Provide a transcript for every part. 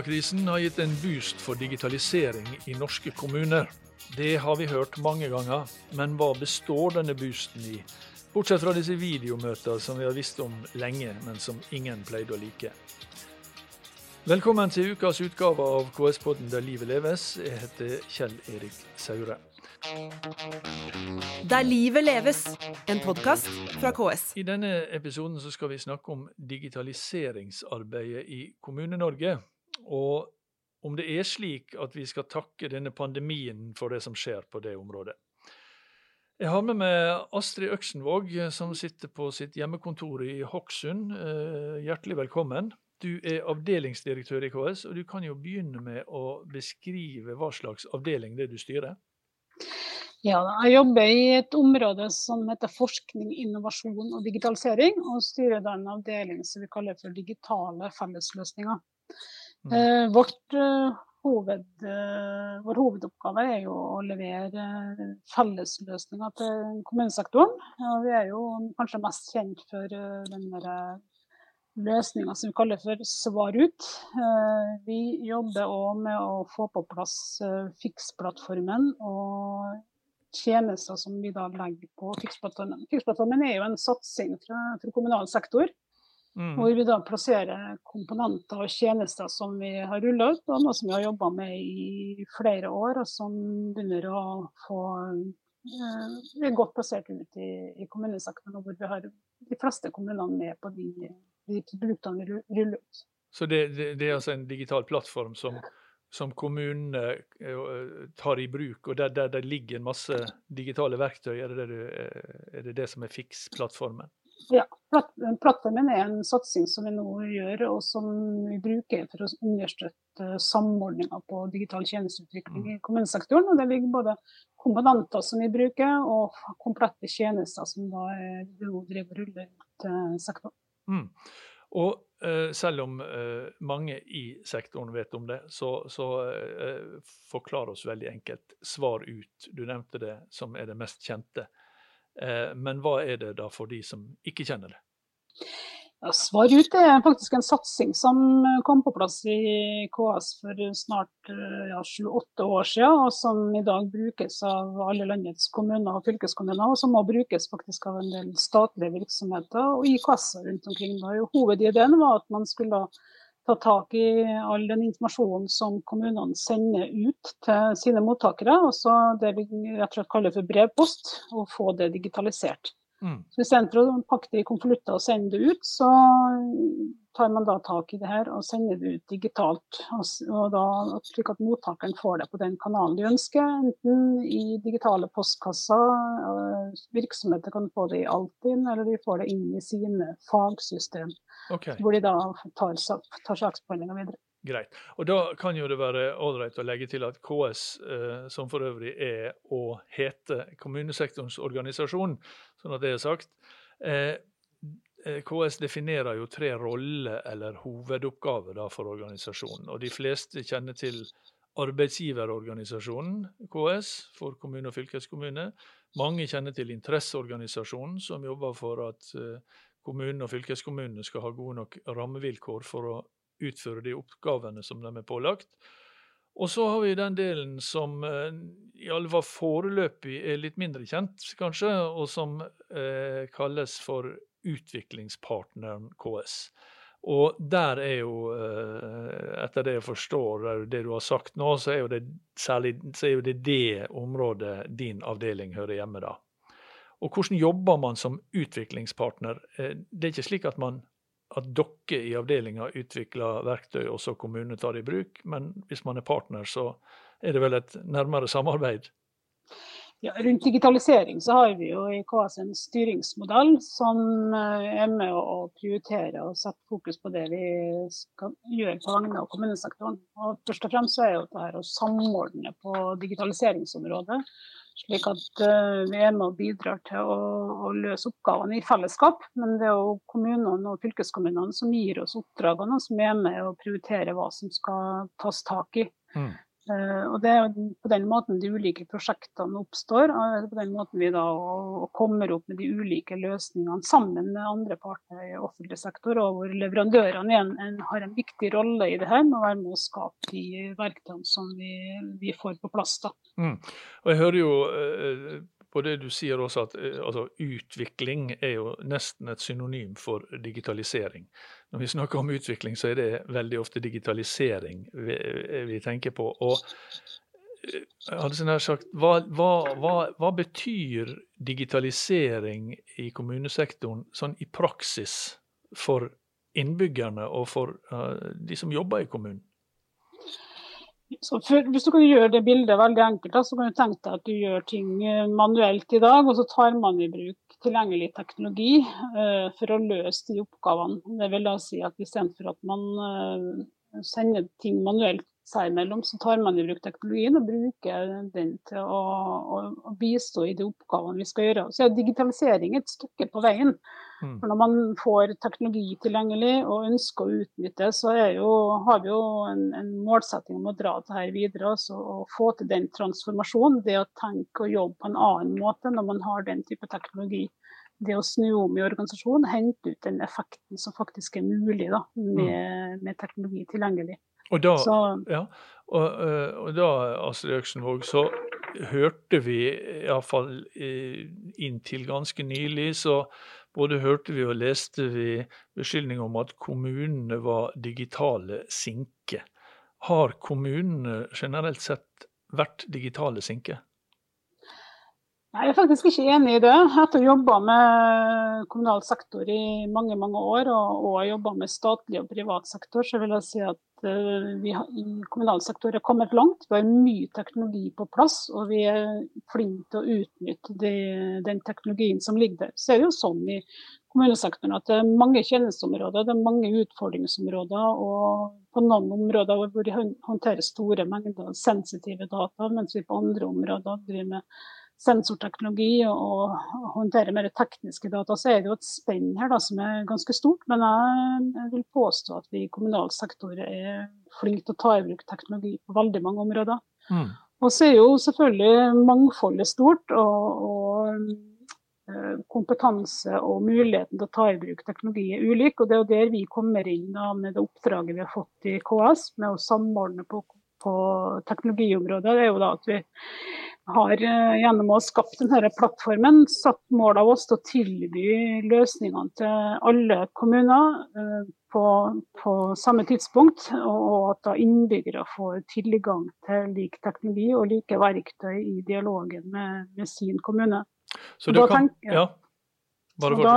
Koronakrisen har gitt en boost for digitalisering i norske kommuner. Det har vi hørt mange ganger, men hva består denne boosten i? Bortsett fra disse videomøtene som vi har visst om lenge, men som ingen pleide å like. Velkommen til ukas utgave av KS-podden Der livet leves. Jeg heter Kjell Erik Saure. Der livet leves, en podkast fra KS. I denne episoden så skal vi snakke om digitaliseringsarbeidet i Kommune-Norge. Og om det er slik at vi skal takke denne pandemien for det som skjer på det området. Jeg har med meg Astrid Øksenvåg, som sitter på sitt hjemmekontor i Hokksund. Eh, hjertelig velkommen. Du er avdelingsdirektør i KS, og du kan jo begynne med å beskrive hva slags avdeling det er du styrer. Ja, jeg jobber i et område som heter forskning, innovasjon og digitalisering, og styrer da en avdeling som vi kaller for digitale fellesløsninger. Mm. Eh, vårt, eh, hoved, eh, vår hovedoppgave er jo å levere fellesløsninger til kommunesektoren. Og vi er jo kanskje mest kjent for den der løsninga som vi kaller for Svar ut. Vi jobber òg med å få på plass Fiks-plattformen og tjenester som vi da legger på Fiks-plattformen. Fiks-plattformen er jo en satsing fra kommunal sektor, Mm. hvor vi da plasserer komponenter og tjenester som vi har rulla ut, og noe som vi har jobba med i flere år, og som begynner å få eh, Vi er godt plassert ut i, i kommunesektoren, hvor vi har de fleste kommunene med på de, de produktene vi ruller ut. Så det, det, det er altså en digital plattform som, som kommunene eh, tar i bruk, og der, der det ligger en masse digitale verktøy. Er det det, eh, er det, det som er Fiks-plattformen? Ja, Plattformen er en satsing som vi nå gjør, og som vi bruker for å understøtte samordninga på digital tjenesteutvikling i kommunesektoren. Og det ligger både komponenter som vi bruker, og komplette tjenester som da er, driver ruller ut til sektoren. Mm. Og uh, selv om uh, mange i sektoren vet om det, så, så uh, forklar oss veldig enkelt. Svar ut. Du nevnte det som er det mest kjente. Eh, men hva er det da for de som ikke kjenner det? Ja, Svar ut er faktisk en satsing som kom på plass i KS for snart eh, ja, sju-åtte år siden, og som i dag brukes av alle landets kommuner og fylkeskommuner, og som må brukes faktisk av en del statlige virksomheter og IKS-er rundt omkring. Da. Hovedideen var at man skulle ta tak i all den informasjonen som kommunene sender ut til sine mottakere, Altså det vi rett og slett kaller for brevpost, og få det digitalisert. Mm. Så Istedenfor å pakke det i konvolutter og sende det ut, så tar man da tak i det her og sender det ut digitalt. Og, da, slik at mottakeren får det på den kanalen de ønsker, enten i digitale postkasser, øh, virksomheter kan få det i Altinn, eller de får det inn i sine fagsystem, okay. hvor de da tar, tar saksbehandlinga videre. Greit. Og da kan jo det være ålreit å legge til at KS, eh, som for øvrig er og heter kommunesektorens organisasjon, sånn at det er sagt. Eh, eh, KS definerer jo tre roller eller hovedoppgaver da for organisasjonen. Og de fleste kjenner til arbeidsgiverorganisasjonen KS for kommune og fylkeskommune. Mange kjenner til interesseorganisasjonen som jobber for at eh, kommunene og fylkeskommunene skal ha gode nok rammevilkår for å utføre de oppgavene som de er pålagt. Og så har vi den delen som eh, i alle fall foreløpig er litt mindre kjent, kanskje, og som eh, kalles for utviklingspartneren KS. Og der er jo, eh, etter det jeg forstår, det du har sagt nå, så er jo det særlig er jo det, det området din avdeling hører hjemme da. Og hvordan jobber man som utviklingspartner? Eh, Det er ikke slik at man at dere i avdelinga utvikler verktøy, og så kommunene tar det i bruk. Men hvis man er partner, så er det vel et nærmere samarbeid. Ja, rundt digitalisering så har vi jo i KS en styringsmodell som eh, er med å prioritere og sette fokus på det vi skal gjøre på vegne av kommunesektoren. Og først og fremst så er det å samordne på digitaliseringsområdet, slik at eh, vi er med og bidrar til å, å løse oppgavene i fellesskap. Men det er jo kommunene og fylkeskommunene som gir oss oppdragene, og som er med å prioritere hva som skal tas tak i. Mm. Eh, og Det er på den måten de ulike prosjektene oppstår. og på den måten vi da kommer opp med de ulike løsningene sammen med andre parter i offentlig sektor, og hvor leverandørene igjen har en viktig rolle i det her med å være med å skape de verktøyene som vi, vi får på plass. da. Mm. Og Jeg hører jo eh, på det du sier også at eh, altså, utvikling er jo nesten et synonym for digitalisering. Når vi snakker om utvikling, så er det veldig ofte digitalisering vi, vi tenker på. Og altså, sagt, hva, hva, hva, hva, betyr digitalisering i kommunesektoren sånn i praksis for innbyggerne og for uh, de som jobber i kommunen? For, hvis du kan gjøre det bildet veldig enkelt, så kan du tenke deg at du gjør ting eh, manuelt i dag, og så tar man i bruk tilgjengelig teknologi uh, for å løse de oppgavene. Det vil da si at Istedenfor at man uh, sender ting manuelt seg imellom, så tar man i bruk teknologien og bruker den til å, å, å bistå i de oppgavene vi skal gjøre. Så er digitalisering et stykke på veien. Mm. For når man får teknologi tilgjengelig og ønsker å utnytte, så jo, har vi jo en, en, målsetting om å dra det her videre altså, og få til den transformasjonen. Det å tenke og jobbe på en annen måte når man har den type teknologi det å snu om i organisasjonen, hente ut den effekten som faktisk er mulig da, med, mm. med teknologi tilgjengelig. Og da, så, ja, og, eh, og da Astrid Øksenvåg, så hørte vi iallfall inntil ganske nylig, så både hørte vi og leste vi beskyldninger om at kommunene var digitale sinker. Har kommunene generelt sett vært digitale sinker? Jeg er faktisk ikke enig i det. Etter å ha jobba med kommunal sektor i mange mange år, og, og jobba med statlig og privat sektor, så vil jeg si at uh, vi har, i kommunal sektor har kommet langt. Vi har mye teknologi på plass, og vi er flinke til å utnytte de, den teknologien som ligger der. Så er det jo sånn i kommunesektoren at det er mange tjenesteområder, det er mange utfordringsområder. og på noen områder hvor de håndterer store mengder sensitive data, mens vi på andre områder driver med sensorteknologi og, håndtere mer tekniske data, så er det jo et spenn her da, som er ganske stort. Men jeg, jeg vil påstå at vi i kommunal sektor er flinke til å ta i bruk teknologi på veldig mange områder. Mm. Og så er jo selvfølgelig mangfoldet stort, og, og, eh, kompetanse og muligheten til å ta i bruk teknologi er ulik. Og det er jo der vi kommer inn da, med det oppdraget vi har fått i KS, med å samordne på, på teknologiområdet. Det er jo da at vi har eh, gjennom å ha skapt denne plattformen satt mål av oss til å tilby løsningene til alle kommuner eh, på, på samme tidspunkt, og at da innbyggere får tilgang til lik teknologi og like verktøy i dialogen med, med sin kommune. Så du kan, ja. Og da,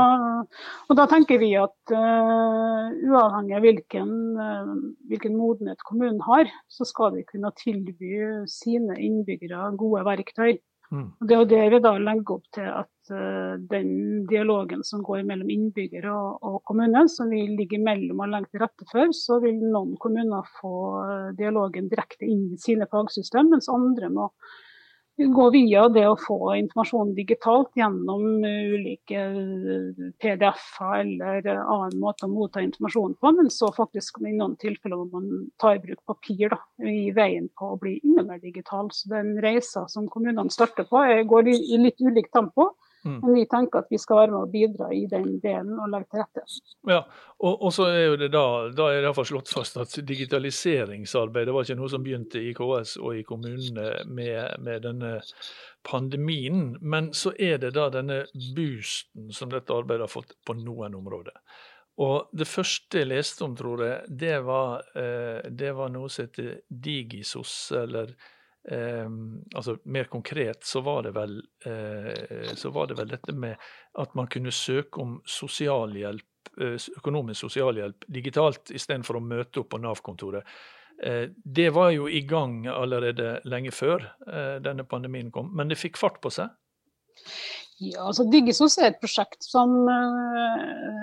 og da, tenker vi at uh, uavhengig av hvilken, uh, hvilken, modenhet kommunen har, så skal de kunne tilby sine innbyggere gode verktøy. Mm. Og Det er det vi da legger opp til at uh, den dialogen som går mellom innbyggere og, og kommune, som vi ligger mellom og legger til rette for, så vil noen kommuner få dialogen direkte inn i sine fagsystem, mens andre må gå via det å få informasjon digitalt gjennom ulike eh, PDF-er eller annen måte å motta informasjon på, men så faktisk i noen tilfeller må man ta i bruk papir da, i veien på å bli enda mer digital. Så den reisa som kommunene starter på, går i litt ulikt tempo. Mm. Men vi tenker at vi skal være med og bidra i den delen og legge til rette. Ja, og, og så er jo det da, da er det iallfall slått fast at digitaliseringsarbeidet var ikke noe som begynte i KS og i kommunene med, med denne pandemien. Men så er det da denne boosten som dette arbeidet har fått på noen områder. Og det første jeg leste om, tror jeg, det var, eh, det var noe som heter Digisos, eller Eh, altså Mer konkret så var, det vel, eh, så var det vel dette med at man kunne søke om sosialhjelp, eh, økonomisk sosialhjelp digitalt istedenfor å møte opp på Nav-kontoret. Eh, det var jo i gang allerede lenge før denne pandemien kom, men det fikk fart på seg? Ja, altså Digisos er et prosjekt som eh,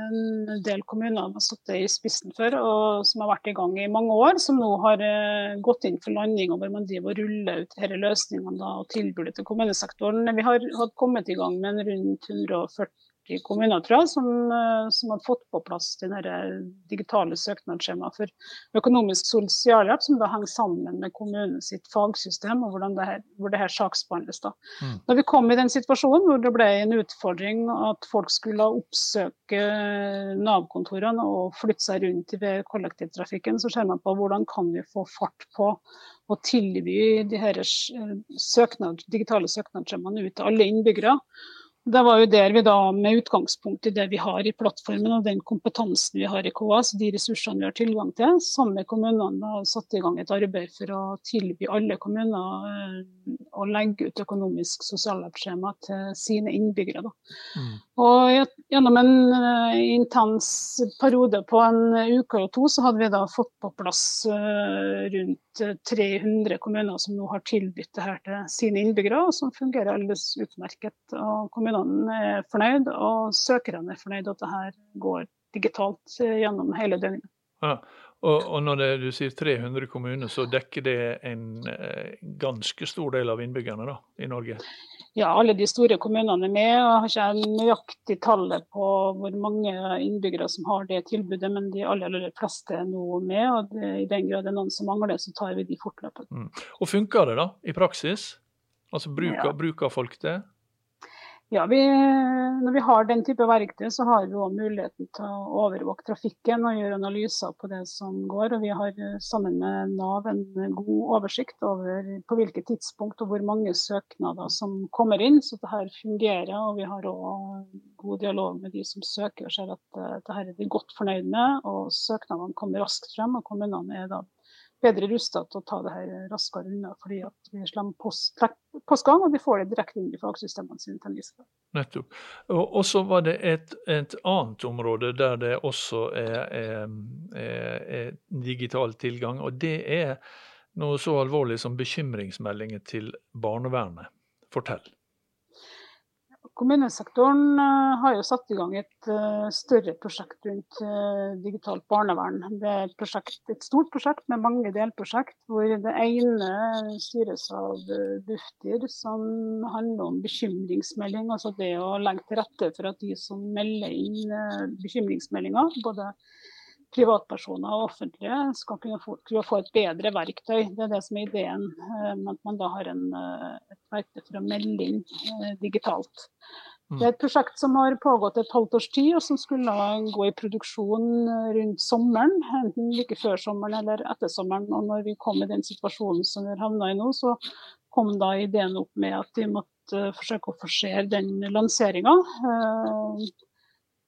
en del kommuner har satt i spissen for, og som har vært i gang i mange år. Som nå har eh, gått inn for landing, og hvor man driver og ruller ut disse løsningene da, og tilbudet til kommunesektoren. Vi har, har kommet i gang med rundt 140 40 kommuner tror jeg, som, som har fått på plass det digitale søknadsskjemaet for økonomisk sosialhjelp, som da henger sammen med kommunens fagsystem og det her, hvor det her saksbehandles. da. Mm. Når vi kom i den situasjonen hvor det ble en utfordring at folk skulle oppsøke Nav-kontorene og flytte seg rundt ved kollektivtrafikken, så ser man på hvordan kan vi få fart på å tilby de her søknad, digitale søknadsskjemaene ut til alle innbyggere. Det var jo der vi da, med utgangspunkt i det vi har i plattformen og den kompetansen vi har i KS, de ressursene vi har tilgang til, sammen med kommunene har satt i gang et arbeid for å tilby alle kommuner eh, å legge ut økonomisk sosialhjelpsskjema til sine innbyggere. Mm. Og gjennom en uh, intens periode på en uke og to, så hadde vi da fått på plass uh, rundt 300 kommuner som nå har tilbudt det her til sine innbyggere, og som fungerer aldeles utmerket. Og kommunene er fornøyd, og søkerne er fornøyd at det her går digitalt uh, gjennom hele døgnet. Ja. Og, og når det, du sier 300 kommuner, så dekker det en eh, ganske stor del av innbyggerne da, i Norge? Ja, alle de store kommunene er med. Jeg har ikke nøyaktig tallet på hvor mange innbyggere som har det tilbudet, men de aller, aller fleste er nå med. og det, I den grad det er noen som mangler, så tar vi de fortløpende. Mm. Og Funker det da, i praksis? Altså Bruker, ja. bruker folk det? Ja, vi, Når vi har den type verktøy, så har vi òg muligheten til å overvåke trafikken og gjøre analyser på det som går. Og vi har eh, sammen med Nav en god oversikt over på hvilket tidspunkt og hvor mange søknader som kommer inn. Så dette fungerer. Og vi har òg god dialog med de som søker og ser at dette er de godt fornøyd med. Og søknadene kommer raskt frem, og kommunene er da bedre rusta til å ta det her raskere unna, fordi at vi slår post, postgang og vi får det direkte inn i fagsystemene sine. Nettopp. Og så var det et, et, annet område der det også er, er, er, digital tilgang, og det er noe så alvorlig som bekymringsmeldinger til barnevernet. Fortell. Kommunesektoren eh, har jo satt i gang et eh, større prosjekt rundt eh, digitalt barnevern. Det er et, prosjekt, et stort prosjekt med mange delprosjekt, hvor det ene styres av Bufdir, som handler om bekymringsmelding. Altså det å legge til rette for at de som melder inn bekymringsmeldinger, både privatpersoner og offentlige skal kunne få, kunne få, et bedre verktøy. Det er det som er ideen. Eh, at man da har en, eh, et verktøy for å melde inn eh, digitalt. Mm. Det er et prosjekt som har pågått et halvt års tid, og som skulle gå i produksjon rundt sommeren. Enten like før sommeren eller etter sommeren. Og når vi kom i den situasjonen som vi har havna i nå, så kom da ideen opp med at vi måtte forsøke å forsere den lanseringa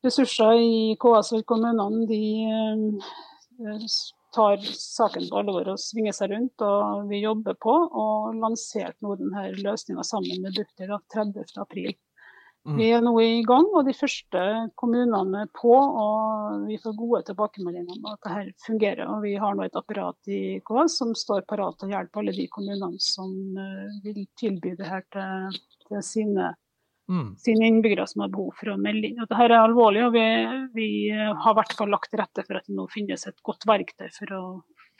ressurser i KS og i kommunene de eh, tar saken på alvor og svinger seg rundt. og Vi jobber på og lanserte nå denne løsninga sammen med Bufdir 30.4. Mm. Vi er nå i gang, og de første kommunene er på. og Vi får gode tilbakemeldinger om at dette fungerer. og Vi har nå et apparat i KS som står parat til å hjelpe alle de kommunene som eh, vil tilby dette til, til sine mm. sine innbyggere som har behov for å melde inn. Dette er alvorlig, og vi, vi har i hvert fall lagt til rette for at det nå finnes et godt verktøy for å,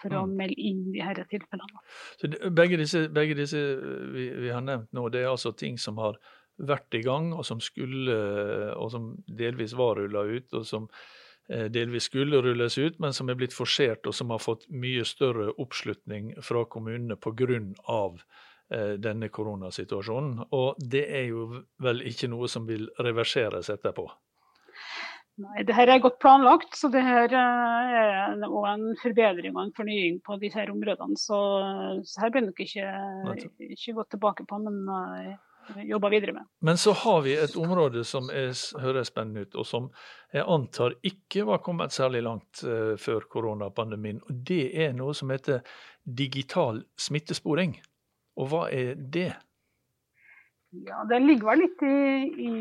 for å mm. melde inn de disse tilfellene. Så begge disse, begge disse vi, vi, har nevnt nå, det er altså ting som har vært i gang, og som skulle, og som delvis var rulla ut, og som eh, delvis skulle rulles ut, men som er blitt forsert, og som har fått mye større oppslutning fra kommunene pga. Eh, denne koronasituasjonen. Og det er jo vel ikke noe som vil reverseres etterpå? Nei, det her er godt planlagt, så det her eh, er en forbedring og en fornying på disse områdene. Så, så her blir det nok ikke, ikke gått tilbake på, men uh, jobba videre med. Men så har vi et område som er, høres spennende ut, og som jeg antar ikke var kommet særlig langt før koronapandemien. Og det er noe som heter digital smittesporing. Og hva er det? Ja, Det ligger vel litt i, i,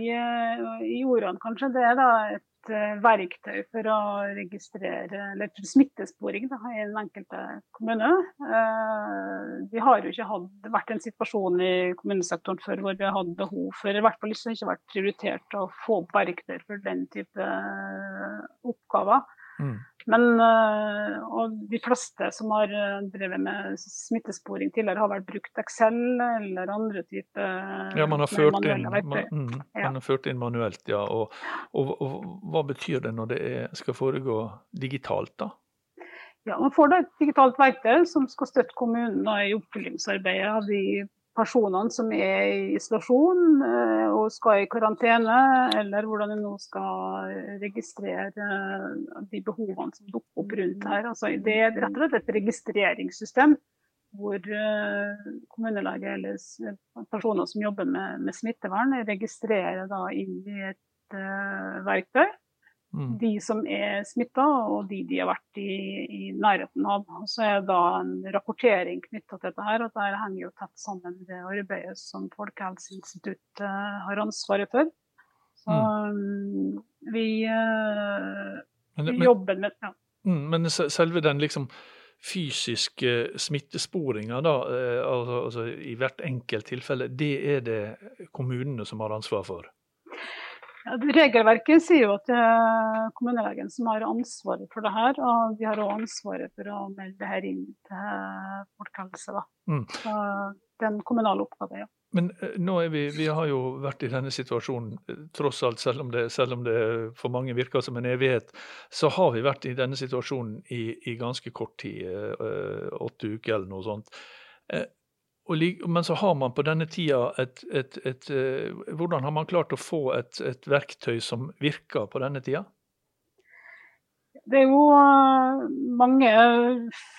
i ordene, kanskje. Det er da et uh, verktøy for å registrere eller for smittesporing da, i den enkelte kommune. Uh, vi har jo ikke hatt, vært en situasjon i kommunesektoren før hvor vi har hatt behov for, i hvert fall ikke vært prioritert å få opp verktøy for den type oppgaver. Mm. Men og de fleste som har drevet med smittesporing tidligere, har vel brukt Excel eller andre typer Ja, man har ført, inn, man, mm, ja. man har ført inn manuelt, ja. Og, og, og, hva betyr det når det er, skal foregå digitalt, da? Ja, Man får da et digitalt verktøy som skal støtte kommunen i oppfølgingsarbeidet av de personene som er i isolasjon eh, og skal i karantene, eller hvordan de nå skal registrere eh, de behovene som dukker opp rundt her. Altså, det er rett og slett et registreringssystem hvor eh, kommunelege eller personer som jobber med, med smittevern, registrerer inn i et verktøy Mm. De som er smitta, og de de har vært i, i nærheten av. Og så er det da en rapportering knytta til dette. her, og Dette henger jo tett sammen med det arbeidet som Folkehelseinstituttet har ansvaret for. Så mm. vi, uh, men, vi jobber med ja. Mm, men selve den liksom fysiske smittesporinga da, eh, altså, altså, i hvert enkelt tilfelle, det er det kommunene som har ansvar for? Ja, regelverket sier jo at det er kommunelegen som har ansvaret for det her. Og de har òg ansvaret for å melde det her inn til folkehelse. Mm. Så det er en kommunal oppgave, ja. Men eh, nå er vi, vi har jo vært i denne situasjonen, eh, tross alt, selv om, det, selv om det for mange virker som en evighet, så har vi vært i denne situasjonen i, i ganske kort tid, eh, åtte uker eller noe sånt. Men så har man på denne tida et, et, et, eh, Hvordan har man klart å få et, verktøy som virker på denne tida? Det er jo eh, mange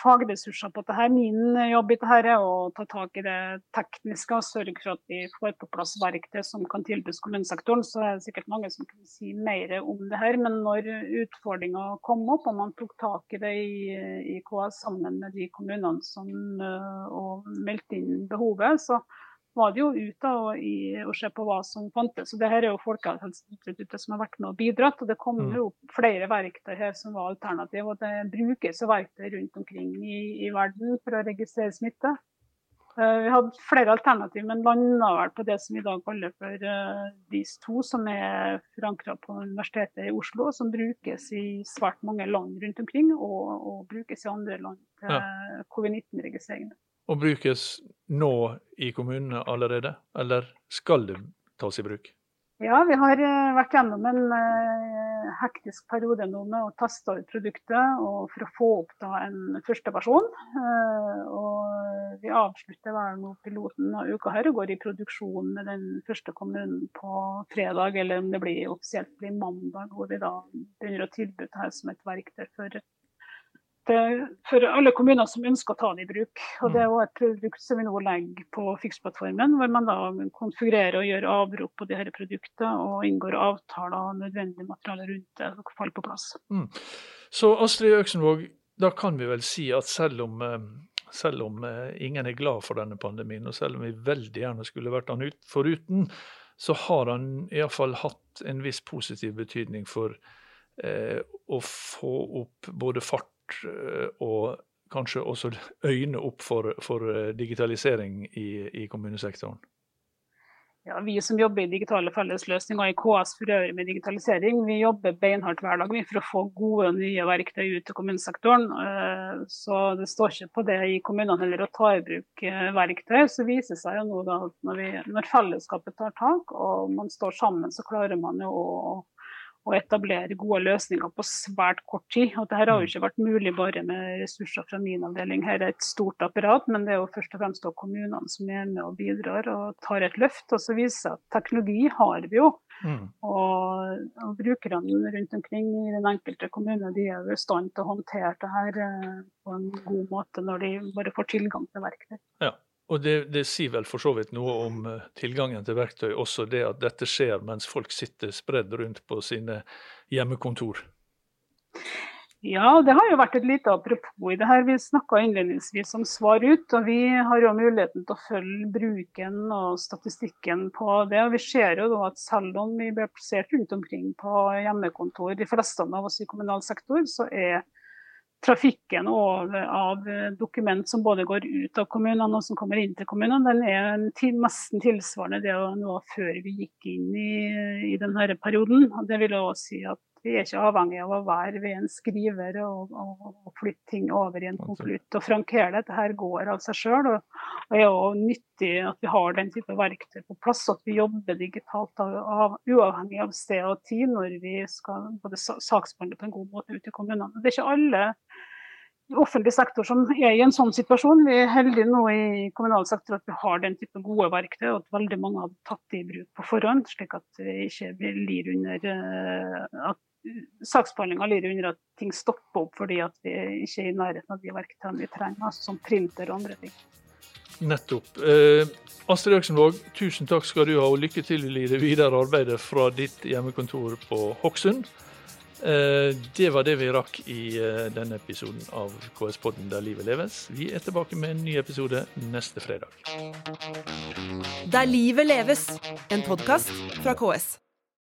fagressurser på dette. Min jobb i dette er å ta tak i det tekniske og sørge for at vi får på plass verktøy som kan tilbys kommunesektoren. Så er det sikkert mange som kan si mer om det her. Men når utfordringa kom opp og man tok tak i det i, KS sammen med de kommunene som eh, og meldte inn behovet, så var det jo ute og, i, og se på hva som fantes. Så det her er jo Folkehelseinstituttet som har vært med og bidratt. Og det kom mm. jo flere verktøy her som var alternativ. Og det brukes verktøy rundt omkring i, i verden for å registrere smitte. Uh, vi hadde flere alternativ, men landa vel på det som vi i dag kaller for uh, DIS2, som er forankra på Universitetet i Oslo, som brukes i svært mange land rundt omkring, og, og brukes i andre land til ja. covid-19-registreringene og brukes nå i kommunene allerede, eller skal det tas i bruk? Ja, vi har eh, vært gjennom en uh, hektisk periode nå med å teste ut produktet og for å få opp da en første versjon. Uh, og vi avslutter vel nå piloten av uka her og går i produksjon med den første kommunen på fredag, eller om det blir offisielt blir mandag, hvor vi da begynner å tilby det her som et verktøy for for alle kommuner som ønsker å ta den i bruk. Og Det er også et produkt som vi nå legger på Fiks-plattformen, hvor man da konfigurerer og gjør avrop på de disse produktene og inngår avtaler og nødvendig materiale rundt det og faller på plass. Mm. Så Astrid Øksenvåg, da kan vi vel si at selv om, eh, selv om eh, ingen er glad for denne pandemien, og selv om vi veldig gjerne skulle vært den foruten, så har han iallfall hatt en viss positiv betydning for eh, å få opp både fart Eh, og kanskje også øyne opp for, for eh, digitalisering i, i, kommunesektoren? Ja, Vi som jobber i digitale fellesløsninger i KS for øvrig med digitalisering, vi jobber beinhardt hver dag for å få gode nye verktøy ut til kommunesektoren. Eh, så det står ikke på det i kommunene heller å ta i bruk verktøy. Så viser seg jo nå at når, vi, når fellesskapet tar tak og man står sammen, så klarer man jo å å etablere gode løsninger på svært kort tid. Og dette har jo mm. ikke vært mulig bare med ressurser fra min avdeling. Her er et stort apparat, men det er jo først og fremst kommunene som er med og bidrar og tar et løft. Og så viser at teknologi har vi jo. Mm. Og, og, brukerne rundt omkring i den enkelte kommune de er jo i stand til å håndtere det her eh, på en god måte når de bare får tilgang til verktøy. Ja. Og det, det, sier vel for så vidt noe om uh, tilgangen til verktøy, også det at dette skjer mens folk sitter spredd rundt på sine hjemmekontor. Ja, det har jo vært et lite apropos i det her. Vi snakka innledningsvis om Svar ut. og Vi har jo muligheten til å følge bruken og statistikken på det. og Vi ser jo at selv om vi blir plassert rundt omkring på hjemmekontor, de fleste av oss i kommunal sektor, så er trafikken av dokument som både går ut av kommunene og som kommer inn til kommunene, den er nesten tilsvarende det nå før vi gikk inn i, i denne perioden. Det vil også si at vi er ikke avhengig av å være ved en skriver og, og, og flytte ting over i en konvolutt og frankere. Dette her går av seg sjøl. Og, og er jo nyttig at vi har den type verktøy på plass, at vi jobber digitalt av, av, uavhengig av sted og tid når vi skal både saksbehandle på en god måte ute i kommunene. Det er ikke alle offentlig sektor som er i en sånn situasjon. Vi er heldige nå i kommunal sektor at vi har den type gode verktøy, og at veldig mange har tatt det i bruk på forhånd, slik at vi ikke blir lir under eh, at saksbehandlinga lider under at ting stopper opp fordi at vi ikke er i nærheten av de verktøyene vi trenger, altså som printer og andre ting. Nettopp. Eh, Astrid Øksenvåg, tusen takk skal du ha, og lykke til i det videre arbeidet fra ditt hjemmekontor på Hokksund. Eh, det var det vi rakk i eh, denne episoden av KS-podden Der livet leves. Vi er tilbake med en ny episode neste fredag. Der livet leves, en podkast fra KS.